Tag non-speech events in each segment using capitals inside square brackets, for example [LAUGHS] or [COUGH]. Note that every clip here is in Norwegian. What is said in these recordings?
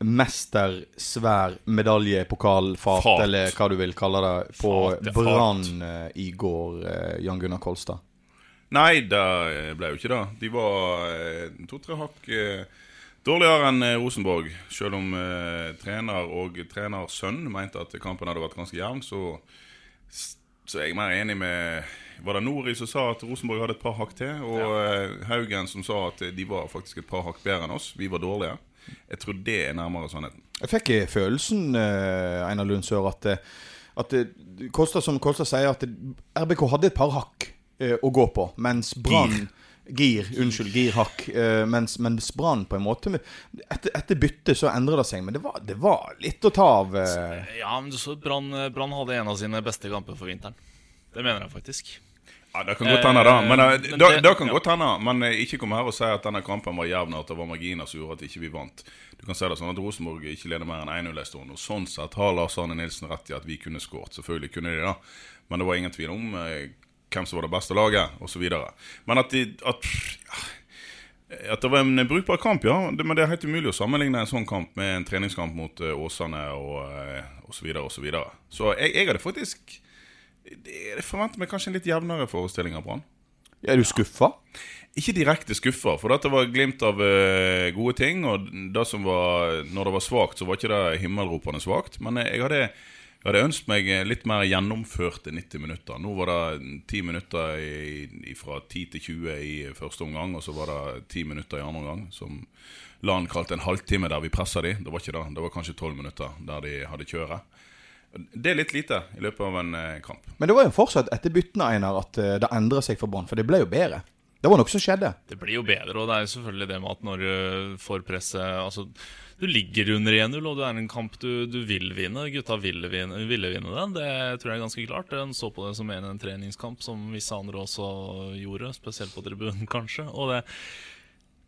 eh, mester svær medalje, pokal, fat, Fat. eller hva du vil kalle det, på. Brann eh, i går, eh, Jan Gunnar Kolstad. Nei, det ble jo ikke det. De var eh, to-tre hakk eh, dårligere enn Rosenborg. Selv om eh, trener og trenersønn mente at kampen hadde vært ganske jevn, så, så er jeg mer enig med Var det Nori som sa at Rosenborg hadde et par hakk til? Og eh, Haugen som sa at de var faktisk et par hakk bedre enn oss. Vi var dårlige. Jeg tror det er nærmere sannheten. Jeg fikk følelsen, eh, Einar Lund Sør, at, at Kolstad, som Kolstad sier, at RBK hadde et par hakk eh, å gå på, mens Brann Gir. unnskyld, girhakk. Eh, mens, mens Brann på en måte Etter, etter byttet så endrer det seg, men det var, det var litt å ta av. Ja, men du så Brann Brann hadde en av sine beste kamper for vinteren. Det mener jeg faktisk. Ja, Det kan godt hende, da. Men, eh, men da, det- kan ja. godt hende. Men eh, ikke kom her og si at denne kampen var jevn, at det var marginer som gjorde at ikke vi vant. Du kan si det sånn at Rosenborg ikke leder mer enn 1-0 en stund. Og sånn sett har Lars Arne Nilsen rett i at vi kunne skåret. Selvfølgelig kunne de det. Men det var ingen tvil om eh, hvem som var det beste laget, osv. Men at de at, at det var en brukbar kamp, ja. Det, men det er helt umulig å sammenligne en sånn kamp med en treningskamp mot eh, Åsane og eh, osv. Så, videre, og så, videre. så jeg, jeg hadde faktisk Jeg forventer meg kanskje en litt jevnere forestilling av Brann. Er du skuffa? Ikke direkte skuffa, for dette var glimt av eh, gode ting. Og det som var, når det var svakt, så var ikke det himmelropende svakt. Men jeg hadde, jeg hadde ønsket meg litt mer gjennomførte 90 minutter. Nå var det 10 minutter i, i, fra 10 til 20 i første omgang, og så var det 10 minutter i andre omgang. Som Lan kalte en halvtime der vi pressa de. Det var ikke det. Det var kanskje 12 minutter der de hadde kjøret. Det er litt lite i løpet av en eh, kamp. Men det var jo fortsatt etter byttene, Einar, at eh, det endra seg for Brann. For det ble jo bedre. Det var noe som skjedde. Det blir jo bedre, og det er jo selvfølgelig det med at når du får presset Altså, du ligger under 1-0, og det er en kamp du, du vil vinne. Gutta ville vinne, vil vinne den, det tror jeg er ganske klart. En så på det som en, en treningskamp, som visse andre også gjorde. Spesielt på tribunen, [LAUGHS] kanskje. Og det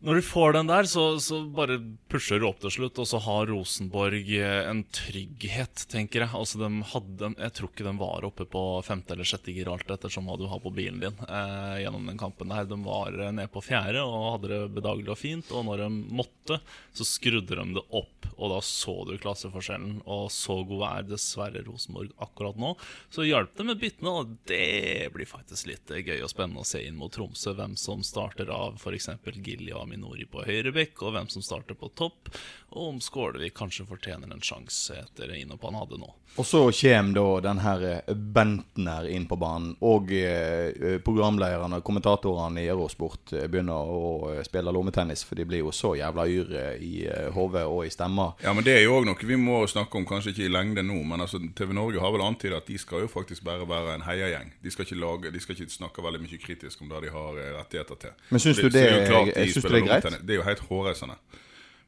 når du får den der, så, så bare pusher du opp til slutt, og så har Rosenborg eh, en trygghet, tenker jeg. Altså, de hadde, Jeg tror ikke de var oppe på femte eller sjette gir alt ettersom hva du har på bilen din eh, gjennom den kampen der. De var eh, nede på fjerde og hadde det bedagelig og fint, og når de måtte, så skrudde de det opp, og da så du klasseforskjellen. Og så god er dessverre Rosenborg akkurat nå. Så hjalp det med byttene, og det blir faktisk litt eh, gøy og spennende å se inn mot Tromsø, hvem som starter av f.eks. Gilly og Aminori på høyrebekk, og hvem som starter på topp, og om Skålevik kanskje fortjener en sjanse etter innhoppet han hadde nå. Og så kommer da den her Bentner inn på banen, og eh, programlederne og kommentatorene i Eurosport eh, begynner å eh, spille lommetennis, for de blir jo så jævla yre i eh, hodet og i stemma. Ja, men Det er jo òg noe vi må snakke om, kanskje ikke i lengde nå, men altså TV Norge har vel antydet at de skal jo faktisk bare være en heiagjeng. De skal ikke lage, de skal ikke snakke veldig mye kritisk om det de har eh, rettigheter til. Men syns du det det, er- klart de du spiller det greit? Det er jo helt hårreisende.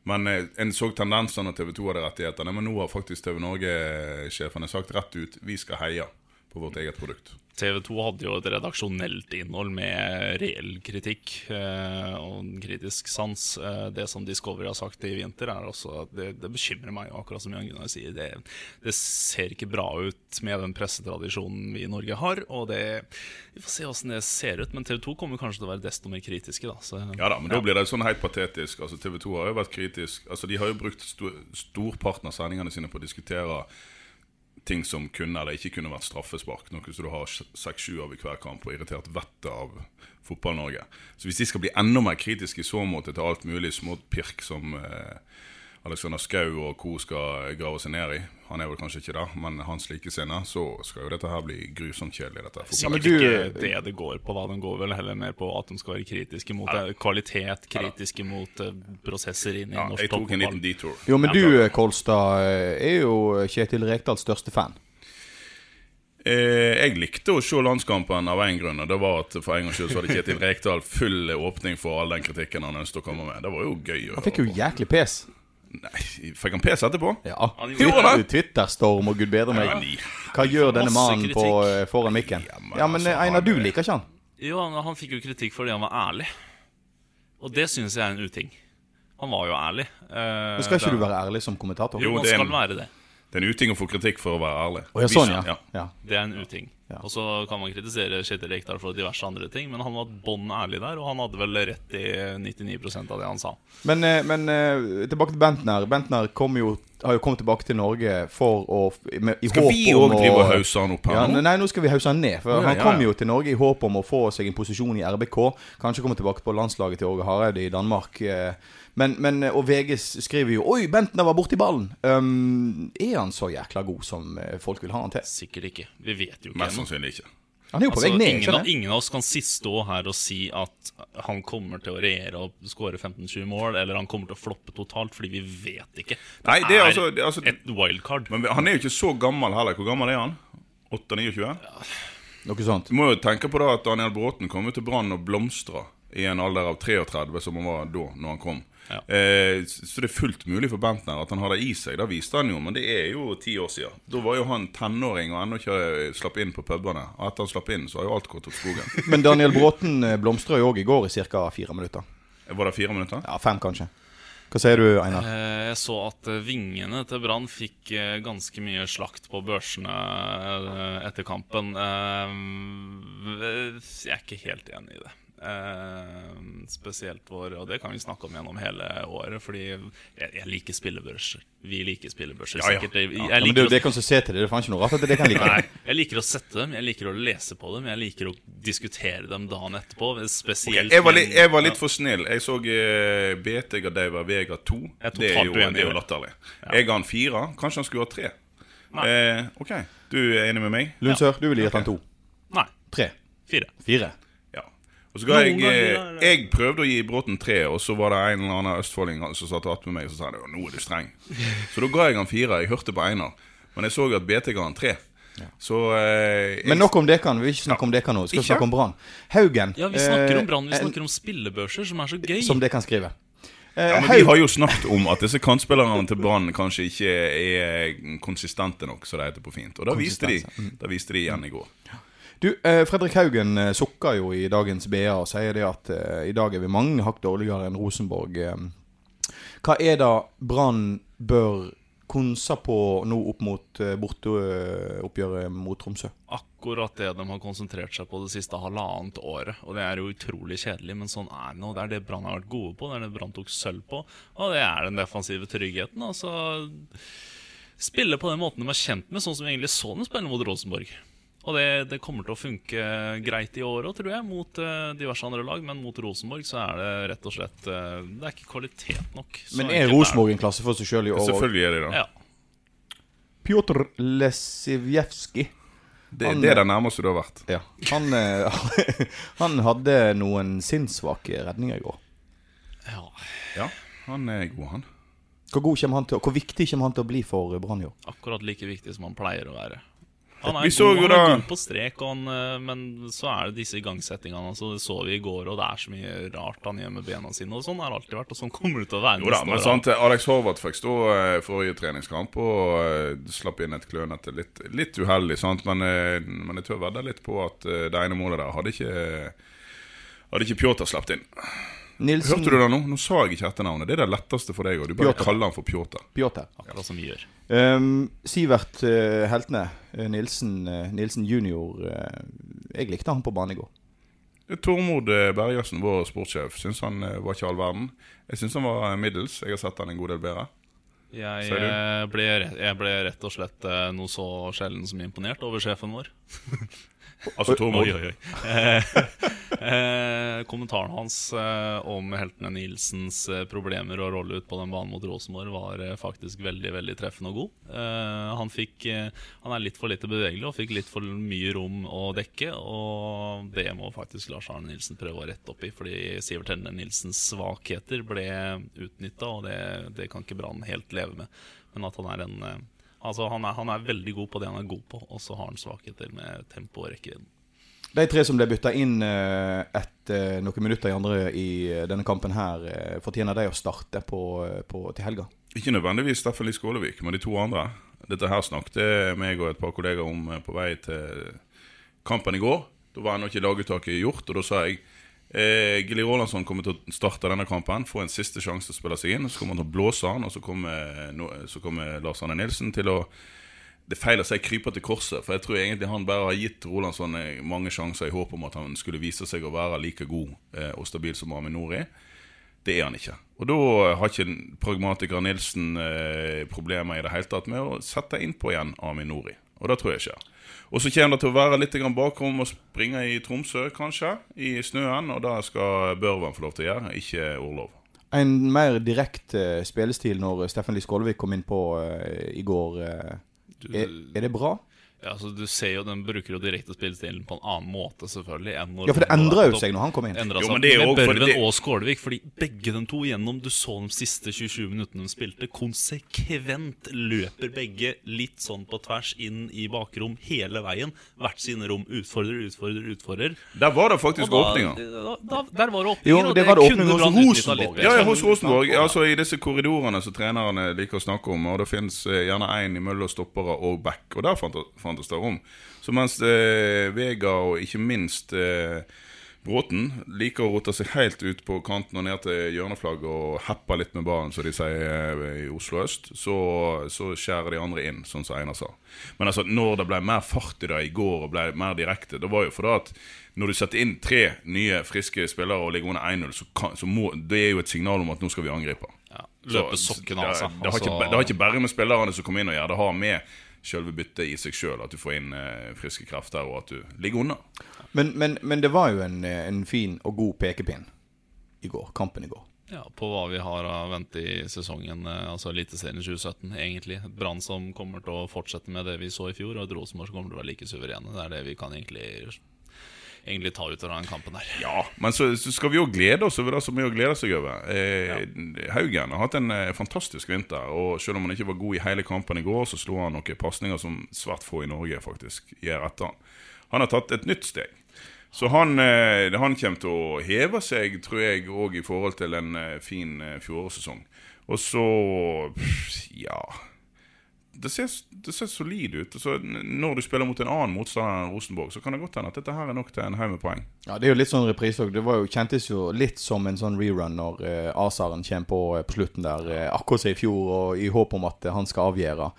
Men eh, en så tendensene når TV 2 hadde rettighetene. Men nå har faktisk TV Norge-sjefene sagt rett ut vi skal heie på vårt eget produkt. TV 2 hadde jo et redaksjonelt innhold med reell kritikk eh, og en kritisk sans. Eh, det som Discovery har sagt i vinter, er også at det, det bekymrer meg, akkurat som Jan Gunnar sier. Det, det ser ikke bra ut med den pressetradisjonen vi i Norge har. Og det, vi får se åssen det ser ut. Men TV 2 kommer kanskje til å være desto mer kritiske, da. Så, Ja da, men da blir det sånn helt patetisk. Altså TV 2 har jo vært kritisk. Altså De har jo brukt stor, storparten av sendingene sine på å diskutere ting som kunne eller ikke kunne vært straffespark. Noe som du har seks-sju av i hver kamp og irritert vettet av Fotball-Norge. Så hvis de skal bli enda mer kritiske i så måte til alt mulig smått pirk som eh, Alexander Skau og co. skal grave seg ned i. Han er vel kanskje ikke det, men hans likesinne, så skal jo dette her bli grusomt kjedelig. dette Ja, men du- ikke det det går på, da. De går vel heller mer på at de skal være kritiske mot ja. kvalitet, kritiske mot eh, prosesser inn i Ja, norsk jeg tok en liten detour. Jo, men du. Kolstad, er jo Kjetil Rekdals største fan. Eh, jeg likte å se landskampen av én grunn, og det var at for en gangs skyld så hadde Kjetil Rekdal full åpning for all den kritikken han ønsket å komme med. Det var jo gøy. å Han fikk jo jæklig pes. Nei, fikk han pes etterpå? Ja. Han gjorde Twitter- det. Twitterstorm og gud bedre meg. Hva gjør denne mannen på, eh, foran mikken? Ja, men Ja, men altså, eh, Einar, du liker ikke han? Jo, han, han fikk jo kritikk fordi han var ærlig. Og det syns jeg er en uting. Han var jo ærlig. Eh, Men skal ikke det- du være ærlig som kommentator? Jo, man det er skal en- være det. Det er en uting å få kritikk for å være ærlig. Å ja, sånn, ja. ja. ja. Det er en uting. Ja. Og så kan man kritisere Kjetil Rekdal for diverse andre ting, men han var bånn ærlig der, og han hadde vel rett i 99% av det han sa. Men, eh, men eh, tilbake til Bentner. Bentner kom jo, har jo kommet tilbake til Norge for å med, i Skal håp vi om òg drive og hause han opp her Ja, nå? nei, nå skal vi hause han ned. For Ja, Han ja, kom ja. jo til Norge i håp om å få seg en posisjon i RBK. Kanskje komme tilbake på landslaget til Åge Hareide i Danmark. eh, Men, men, eh, og VG skriver jo 'Oi, Bentner var borti ballen'. Um, er han så jækla god som eh, folk vil ha han til? Sikkert ikke. Vi vet jo ikke Mest sannsynlig ikke. Han er jo på Altså, vei ned. ingen, av, ingen av oss kan stå her og si at han kommer til å regjere og skåre 15-20 mål, eller han kommer til å floppe totalt, fordi vi vet ikke. Nei, det er altså- det er altså- et wildcard. Men han er jo ikke så gammel heller. Hvor gammel er han? 28-29? Noe sånt. Du må jo tenke på da at Daniel Bråten kom jo til Brann og blomstra i en alder av 33, som han var da når han kom. Ja. Eh, så det er fullt mulig for Bentner at han har det i seg. Det viste han jo, men det er jo ti år siden. Da var jo han tenåring og ennå ikke slapp inn på pubene. Og etter han slapp inn, så har jo alt gått opp skogen. [LAUGHS] Men Daniel Bråten eh, blomstra jo òg i går i ca. fire minutter. Var det fire minutter? Ja, fem kanskje. Hva sier du, Einar? Eh, Jeg så at eh, vingene til Brann fikk eh, ganske mye slakt på børsene eh, etter kampen. Eh, Jeg er ikke helt enig i det. Eh, spesielt vår Og det kan vi snakke om gjennom hele året, fordi jeg, jeg liker spillebørser. Vi liker spillebørser. Ja, ja. Sikkert. Jeg, jeg Ja, men liker å- det kan du se til det. Det er faen ikke noe rart at det kan like. Nei, jeg liker å sette dem, jeg liker å lese på dem, jeg liker å diskutere dem dagen etterpå. Spesielt Jeg var, litt, jeg var litt for snill. Jeg så eh, BT Gadeiva Vega 2. Er Det er jo, en det er jo det. latterlig. Jeg ga han fire. Kanskje han skulle ha tre. Eh, ok, du er enig med meg? Lundsør, du ville gitt han to. Nei, Tre. fire. Fire. Ja. Og så ga jeg ganger eh, Jeg prøvde å gi Bråten tre, og så var det en eller annen østfolding som satt attmed meg og sa at nå er du streng. [LAUGHS] Så da ga jeg han fire. Jeg hørte på Einar. Men jeg så at BT ga han tre. Så eh, jeg, Men nok om Dekan. Vi vil ikke snakke om Dekan nå. Vi skal Ikke? snakke om Brann. Haugen. Ja, vi snakker eh, om Brann, vi snakker om spillebørser, som er så gøy. Som det kan skrive. Eh, ja, men Vi har jo snakket om at disse kantspillerne til Brann kanskje ikke er konsistente nok, som det heter på fint. Og da viste de Da viste de igjen i går. Du, eh, Fredrik Haugen eh, sukker jo i dagens BA og sier det at eh, i dag er vi mange hakk dårligere enn Rosenborg. Hva er det Brann bør konse på nå opp mot borteoppgjøret mot Tromsø? Akkurat det de har konsentrert seg på det siste halvannet året. Og det er jo utrolig kjedelig, men sånn er det nå. Det er det Brann har vært gode på, det er det Brann tok sølv på. Og det er den defensive tryggheten. Altså spille på den måten de er kjent med, sånn som vi egentlig så dem spille mot Rosenborg. Og det, det kommer til å funke greit i år òg, tror jeg, mot uh, diverse andre lag. Men mot Rosenborg så er det rett og slett uh, Det er ikke kvalitet nok. Så Men er. Rosenborg en klasse for seg sjøl i år? Selvfølgelig er de det. Ja. Pjotr Lesivjevskij. Det, Han- det er det nærmeste du har vært. Ja. Han, eh, [LAUGHS] han hadde noen sinnssvake redninger i går. ja. Ja, han er god, han. Hvor, god han til, hvor viktig kommer han til å bli for Brann i år? Akkurat like viktig som han pleier å være. Han er, Vi god, jo han er god på strek, og han, eh, men så er det disse igangsettingene. Altså, det så vi i går, og det er så mye rart han gjør med bena sine. Og sånn har det alltid vært, og sånn kommer det til å være Jo da, men sant, Alex Horvath fikk stå eh, forrige treningskamp og eh, slapp inn et klønete. Litt, litt uheldig, sant? Men, men jeg tør vedde litt på at det ene målet der hadde ikke Hadde ikke Pjotr sluppet inn. Nilsen Hørte du det nå? Nå sa jeg ikke etternavnet. Det er det letteste for deg. Og du bare Pjotr. kaller han for Pjotr. Pjotr. Akkurat som vi gjør. Um, Sivert uh, Heltene, eh, Nilsen, uh, Nilsen junior. Uh, jeg likte han på banen i går. Tormod Bergersen, vår sportssjef, syns han var ikke all verden. Jeg syns han var middels. Jeg har sett han en god del bedre. Jeg, ble, jeg ble rett og slett noe så sjelden som imponert over sjefen vår. [LAUGHS] Altså Tormod. Oi, oi, oi. [LAUGHS] Eh, kommentaren hans eh, om heltene Nilsens eh, problemer og rolle ut på den banen mot Rosenborg var eh, faktisk veldig veldig treffende og god. Eh, han, fikk, han er litt for lite bevegelig og fikk litt for mye rom å dekke. Og det må faktisk Lars Arne Nilsen prøve å rette opp i, fordi Sivert Helne Nilsens svakheter ble utnytta, og det, det kan ikke Brann helt leve med. Men at han er en Altså han er, han er veldig god på det han er god på, og så har han svakheter med tempo og rekkevidden. De tre som ble bytta inn eh, etter noen minutter i andre i eh, denne kampen her, eh, fortjener de å starte på, eh, på, til helga? Ikke nødvendigvis Steffen Lie Skålevik, men de to andre. Dette her snakket meg og et par kollegaer om eh, på vei til kampen i går. Da var ennå ikke laguttaket gjort, og da sa jeg eh, Gilly Rolandsson kommer til å starte denne kampen, få en siste sjanse til å spille seg inn. Så kommer han til å blåse han, og så kommer, så kommer Lars Arne Nilsen til å det er feil å si krype til korset, for jeg tror egentlig han bare har gitt Rolandsson sånne mange sjanser i håp om at han skulle vise seg å være like god eh, og stabil som Aminori. Det er han ikke. Og da har ikke pragmatiker Nilsen eh, problemer i det hele tatt med å sette innpå igjen Aminori. Og det tror jeg skjer. Og så kommer det til å være litt bakrom og springe i Tromsø, kanskje, i snøen. Og det skal Børvan få lov til å gjøre, ikke Orlov. En mer direkte spillestil når Steffen Lie Skålevik kom inn på eh, i går. eh, er, er det bra? Ja, altså du ser jo Den bruker jo direkte spillestilen på en annen måte, selvfølgelig. Enn når Ja, for det endra jo seg når han kom inn. Endret Jo, men det er jo med Børven det- og Skålevik, fordi begge de to gjennom Du så de siste 27 minuttene de spilte. Konsekvent løper begge litt sånn på tvers inn i bakrom hele veien. Hvert sine rom. Utfordrer, utfordrer, utfordrer. Der var det faktisk da- åpninger. Da, da, der var det åpninger. Jo, det var det åpninger hos Rosenborg. Ja, ja, hos Rosenborg. Altså I disse korridorene som trenerne liker å snakke om. Og det fins gjerne én imellom stoppere og back, og der fant- fantes det rom. Så mens eh, Vega og ikke minst eh, Bråten liker å rote seg helt ut på kanten og ned til hjørneflagget og heppe litt med ballen, som de sier eh, i Oslo øst, så, så skjærer de andre inn, sånn som Einar sa. Men altså, når det ble mer fart i det i går og ble mer direkte, det var jo fordi at når du setter inn tre nye, friske spillere og ligger under 1-0, så, kan, så må det er jo et signal om at nå skal vi angripe. Ja, løpe sokken det, seg. det, har ikke, Altså- det har ikke bare med spillerne som kommer inn og gjør det, har med selve byttet i seg sjøl, at du får inn eh, friske krefter, og at du ligger unna. Men, men, men det var jo en, eh, en fin og god pekepinn i går. Kampen i går. Ja, På hva vi har av vente i sesongen, eh, altså Eliteserien 2017, egentlig. Et Brann som kommer til å fortsette med det vi så i fjor, og et Rosenborg som kommer til å være like suverene. Det er det vi kan egentlig, egentlig ta ut av den kampen der. Ja, men så, så skal vi jo glede oss over det som vi å glede seg over. Eh, Haugen har hatt en eh, fantastisk vinter, og selv om han ikke var god i hele kampen i går, så slo han noen pasninger som svært få i Norge faktisk gjør etter han. Han har tatt et nytt steg. Så han, eh, han kommer til å heve seg, tror jeg, òg i forhold til en eh, fin eh, fjorårssesong. Og så ja det ser, det ser solid ut. Så når du spiller mot en annen motstander enn Rosenborg, så kan det godt hende at dette her er nok til en haug med poeng. Ja, Det er jo litt sånn reprise òg. Det jo, kjentes jo litt som en sånn rerun når eh, Asaren kommer på, eh, på slutten der. Eh, akkurat som i fjor, og i håp om at eh, han skal avgjøre.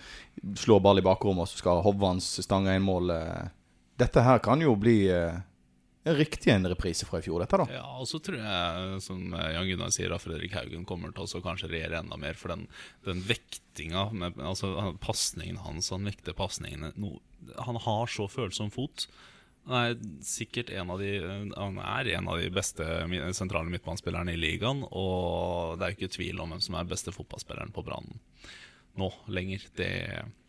Slår ball i bakrommet, og så skal Hovvans stange inn mål. Eh. Dette her kan jo bli eh, riktig en reprise fra i fjor, dette, da. Ja, og så tror jeg, som Jan Gunnar sier, at Fredrik Haugen kommer til å kanskje regjere enda mer. For den, den vektinga, med, altså pasningen hans, han vekter pasningene no, Han har så følsom fot. Han er sikkert en av de Han er en av de beste sentrale midtbanespillerne i ligaen. Og det er ikke tvil om hvem som er beste fotballspilleren på Brann nå lenger. Det,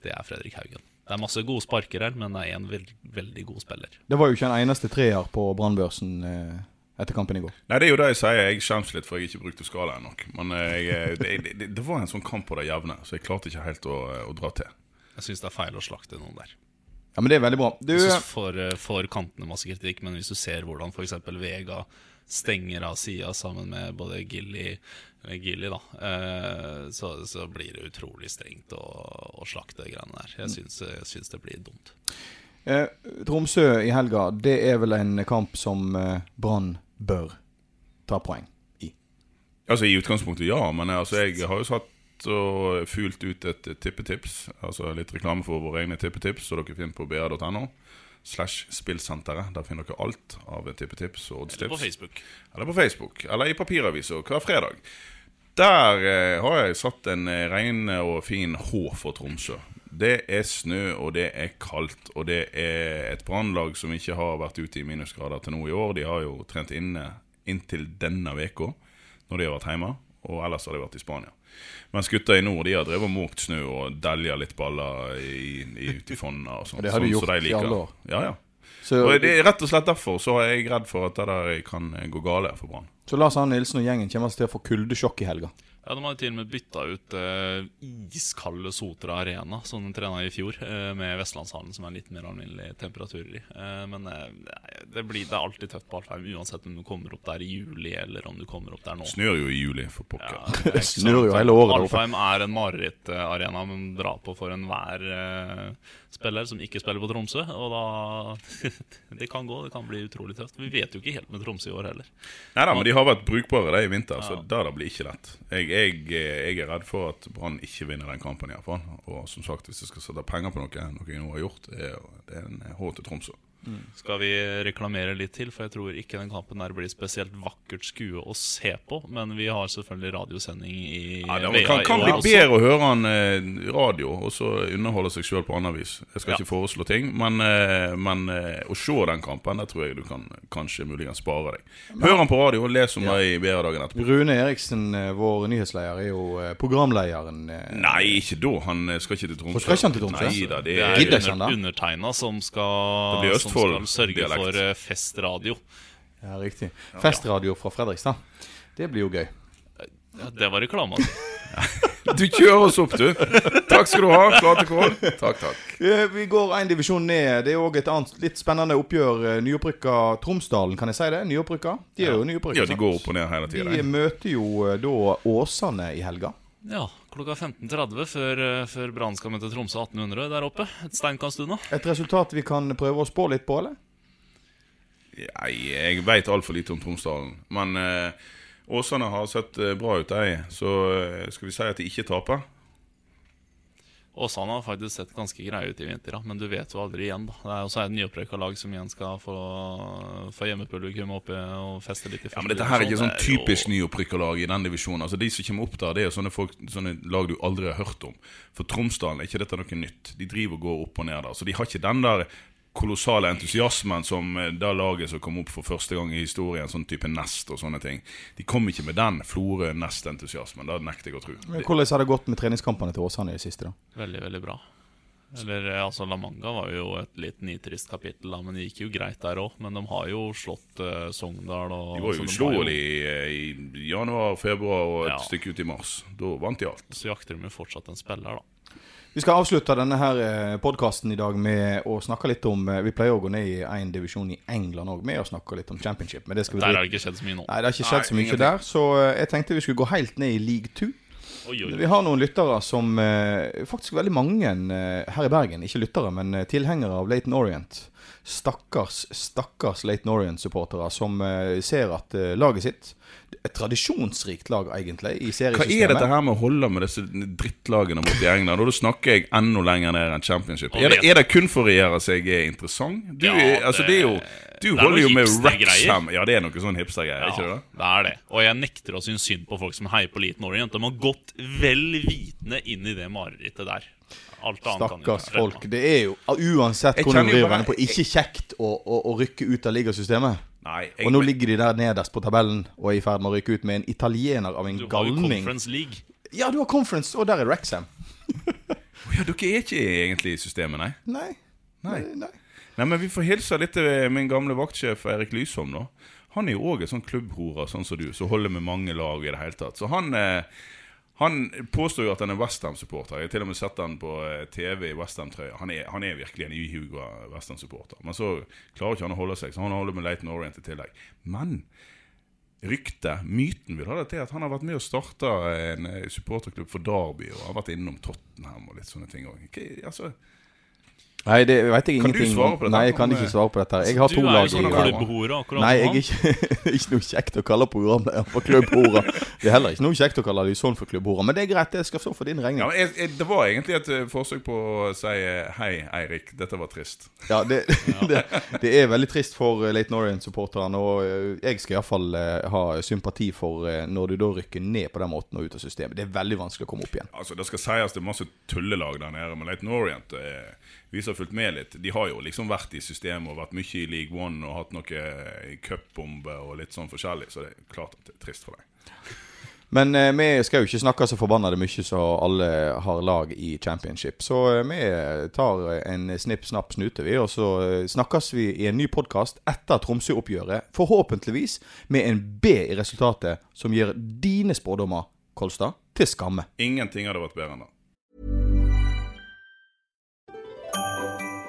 det er Fredrik Haugen. Det er masse gode sparker her, men det er en veld, veldig god spiller. Det var jo ikke en eneste treer på Brannbørsen eh, etter kampen i går. Nei, det er jo det jeg sier. Jeg skjemmes litt for jeg ikke brukte skalaen nok. Men eh, jeg, det, det, det var en sånn kamp på det jevne, så jeg klarte ikke helt å, å dra til. Jeg syns det er feil å slakte noen der. Ja, men det er veldig bra. Du, Jeg synes for, for kantene masse kritikk, men hvis du ser hvordan f.eks. Vega stenger av sida sammen med både Gilly Gilly da, eh, så, så blir det utrolig strengt å, å slakte greiene der. Jeg syns, jeg syns det blir dumt. eh, Tromsø i helga, det er vel en kamp som eh, Brann bør ta poeng i. Altså I utgangspunktet ja, men altså, jeg har jo satt og fulgt ut et tippetips. Altså litt reklame for våre egne tippetips, så dere finner på br.no. Slash spillsenteret. Der finner dere alt av tippetips og oddstips. Eller på. Facebook. Eller på Facebook. Eller i papiraviser hver fredag. Der eh, har jeg satt en eh, rein og fin H for Tromsø. Det er snø, og det er kaldt. Og det er et brannlag som ikke har vært ute i minusgrader til nå i år. De har jo trent inne inntil denne uka, når de har vært hjemme. Og ellers har de vært i Spania. Mens gutta i nord de har drevet og måkt snø og delja litt baller i, i, i fonna. Og sånt, Og det har de sånn gjort de i alle år. Ja, ja. Så, Og det er rett og slett derfor så er jeg redd for at det der kan gå gale for Brann. så Lars Arne Nilsen og gjengen kommer altså til å få kuldesjokk i helga. Ja, De hadde til og med bytta ut eh, iskalde Sotra Arena, som de trena i fjor, eh, med Vestlandshallen, som er litt mer alminnelig temperaturer i. Eh, men det, blir, det er alltid tøft på Alfheim, uansett om du kommer opp der i juli eller om du kommer opp der nå. Snør jo i juli, for pokker. Ja, [LAUGHS] det snør jo hele året. Alfheim er en marerittarena man drar på for enhver spiller som ikke spiller på Tromsø. Og da [LAUGHS] Det kan gå, det kan bli utrolig tøft. Vi vet jo ikke helt med Tromsø i år heller. Nei da, men de har vært brukbare de i vinter, så det blir blir ikke lett. Jeg, jeg, jeg er redd for at Brann ikke vinner den kampen, iallfall. Og som sagt, hvis jeg skal sette penger på noe, noe jeg nå har gjort, er, det er en H til Tromsø. Skal vi reklamere litt til, for jeg tror ikke den kampen der blir spesielt vakkert skue å se på. Men vi har selvfølgelig radiosending i Ja, det kan, kan bli bedre å høre han eh, radio og så underholde seg sjøl på annet vis. Jeg skal Ja. ikke foreslå ting, men, eh, men eh, å se den kampen, der tror jeg du kan kanskje muligens spare deg. Hør han på radio og les om det i BR-dagen etterpå. Rune Eriksen, vår nyhetsleder, er jo programlederen. Nei, ikke da. Han skal ikke til Tromsø. Skal ikke han til Tromsø? Nei da, det Det er er Gidder under, undertegna som skal, Det blir som Østfold skal sørge dialekt. for eh, festradio. Ja, riktig. Festradio fra Fredrikstad. Det blir jo gøy. Ja, det var reklame. Altså. [LAUGHS] Du kjører oss opp, du. Takk skal du ha, Flatekål. Takk, takk. Eh, Vi går en divisjon ned. Det er òg et annet litt spennende oppgjør. Eh, Nyopprykka Tromsdalen, kan jeg si det? Nyopprykka? De er jo nyopprykka. Ja, de går opp og ned hele De tida. møter jo eh, da Åsane i helga. Ja, klokka 15.30 før, eh, før Brann skal møte Tromsø 1800 der oppe. Et steinkast unna. Et resultat vi kan prøve å spå litt på, eller? Nei, jeg veit altfor lite om Tromsdalen. Men eh, Åsane har sett eh, bra ut, de. Så eh, skal vi si at de ikke taper? Åsane har faktisk sett ganske greie ut i vinter, da. men du vet jo aldri igjen. da Det er også et nyopprykka lag som igjen skal få, få hjemmepublikum oppe og feste litt i Ja, men Dette her er ikke sånn typisk nyopprykkerlag i den divisjonen. Altså De som kommer opp der, det er jo sånne, folk, sånne lag du aldri har hørt om. For Tromsdalen er ikke dette noe nytt. De driver og går opp og ned der. Så de har ikke den der kolossale entusiasmen som da det laget som kom opp for første gang i historien, sånn type Nest og sånne ting. De kom ikke med den Florø-Nest-entusiasmen. Det nekter jeg å tro. Men Hvordan har det gått med treningskampene til Åsane i det siste? da? Veldig, veldig bra. Eller eh, altså La Manga var jo et litt nitrist kapittel, da, men det gikk jo greit der òg. Men de har jo slått uh, Sogndal og De var jo så har uslåelige i, i januar, februar og et Ja. stykke ut i mars. Da vant de alt. Så jakter de jo fortsatt en spiller, da. Vi skal avslutte denne her podkasten i dag med å snakke litt om eh, Vi pleier å gå ned i én divisjon i England òg, med å snakke litt om championship. Men det skal vi Der har det ikke skjedd så mye nå. Nei, det har ikke skjedd Nei, så mye ingenting. der, så eh, jeg tenkte vi skulle gå helt ned i league two. Oi, oi, Vi har noen lyttere som eh, Faktisk veldig mange eh, her i Bergen. Ikke lyttere, men eh, tilhengere av Laton Orient. Stakkars, stakkars Laton Orient-supportere som eh, ser at eh, laget sitt Et tradisjonsrikt lag, egentlig, i Hva er dette her med å holde med disse drittlagene borte i England? Og da snakker jeg enda lenger ned enn championship. Er det, er det kun for å gjøre seg interessant? Du, Ja, det, altså, det er jo Du det er holder jo med. Wrexham. Ja, det er noe sånn hipstergreier, Ja, ikke det? det er det. Og jeg nekter å synes synd på folk som heier på Liten Orient. De har gått vel vitende inn i det marerittet der. Alt annet Stakkars folk. Det er jo uansett hvordan du vrir på, ikke kjekt å, å, å rykke ut av ligasystemet. Nei, jeg, Og nå ligger de der nederst på tabellen og er i ferd med å rykke ut med en italiener av en Du har jo. Conference League. Ja, du har conference, og der er Wrexham. [LAUGHS] ja, dere er ikke egentlig i systemet, nei? Nei. Nei. Nei. Nei, men Vi får hilse litt til min gamle vaktsjef Erik Lysholm. da Han er jo òg en sånn klubbhore, sånn som du, som holder med mange lag i det hele tatt. Så han eh, han påstår jo at han er Westham-supporter. Jeg har til og med sett han på eh, TV i Westham-trøya. Han, han er virkelig en ihuga Westham-supporter. Men så klarer ikke han å holde seg, så han holder med Leighton Orient i tillegg. Men ryktet, myten, vil ha det til at han har vært med å starte en eh, supporterklubb for Derby, og har vært innom Tottenham og litt sånne ting òg. Altså, Nei, det vet jeg Kan du ingenting svare om. på dette? Nei, jeg kan ikke eh, svare på dette. Jeg har Du to er lag sånn i akkurat Nei, jeg er ikke, [LAUGHS] ikke noe kjekt å kalle programleder for klubbhore. Det er heller ikke noe kjekt å kalle det sånn for klubbhora, men det er greit. Det skal stå for din regning. Ja, jeg, jeg, det var egentlig et eh, forsøk på å si eh, hei, Eirik, dette var trist. Ja, det, [LAUGHS] [LAUGHS] det, det er veldig trist for Late Leighton Orient-supporterne. Og jeg skal iallfall ha sympati for når du da rykker ned på den måten og ut av systemet. Det er veldig vanskelig å komme opp igjen. Altså, Det skal sies det er masse tullelag der nede, men Leighton Orient eh, vi som har fulgt med litt, de har jo liksom vært i systemet og vært mye i League One og hatt noe eh, cupbombe og litt sånn forskjellig, så det er klart at det er trist for deg. Men eh, vi skal jo ikke snakke så forbanna mye så alle har lag i championship. Så eh, vi tar en snipp, snapp, snute, vi. Og så eh, snakkes vi i en ny podkast etter Tromsø-oppgjøret. Forhåpentligvis med en B i resultatet som gir dine spådommer, Kolstad, til skamme. Ingenting hadde vært bedre enn det.